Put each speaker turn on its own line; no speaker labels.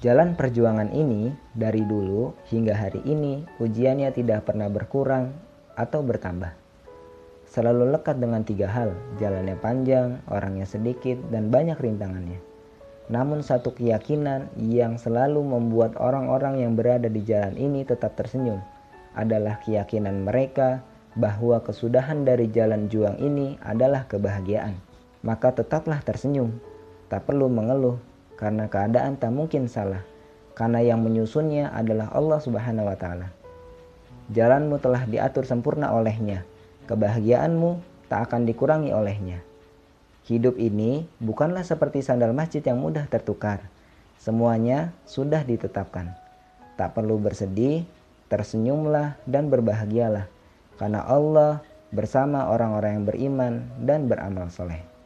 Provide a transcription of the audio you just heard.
Jalan perjuangan ini dari dulu hingga hari ini ujiannya tidak pernah berkurang atau bertambah. Selalu lekat dengan tiga hal, jalannya panjang, orangnya sedikit, dan banyak rintangannya. Namun satu keyakinan yang selalu membuat orang-orang yang berada di jalan ini tetap tersenyum adalah keyakinan mereka bahwa kesudahan dari jalan juang ini adalah kebahagiaan. Maka tetaplah tersenyum, tak perlu mengeluh karena keadaan tak mungkin salah, karena yang menyusunnya adalah Allah Subhanahu wa taala. Jalanmu telah diatur sempurna olehnya. Kebahagiaanmu tak akan dikurangi olehnya. Hidup ini bukanlah seperti sandal masjid yang mudah tertukar. Semuanya sudah ditetapkan. Tak perlu bersedih, tersenyumlah dan berbahagialah karena Allah bersama orang-orang yang beriman dan beramal soleh.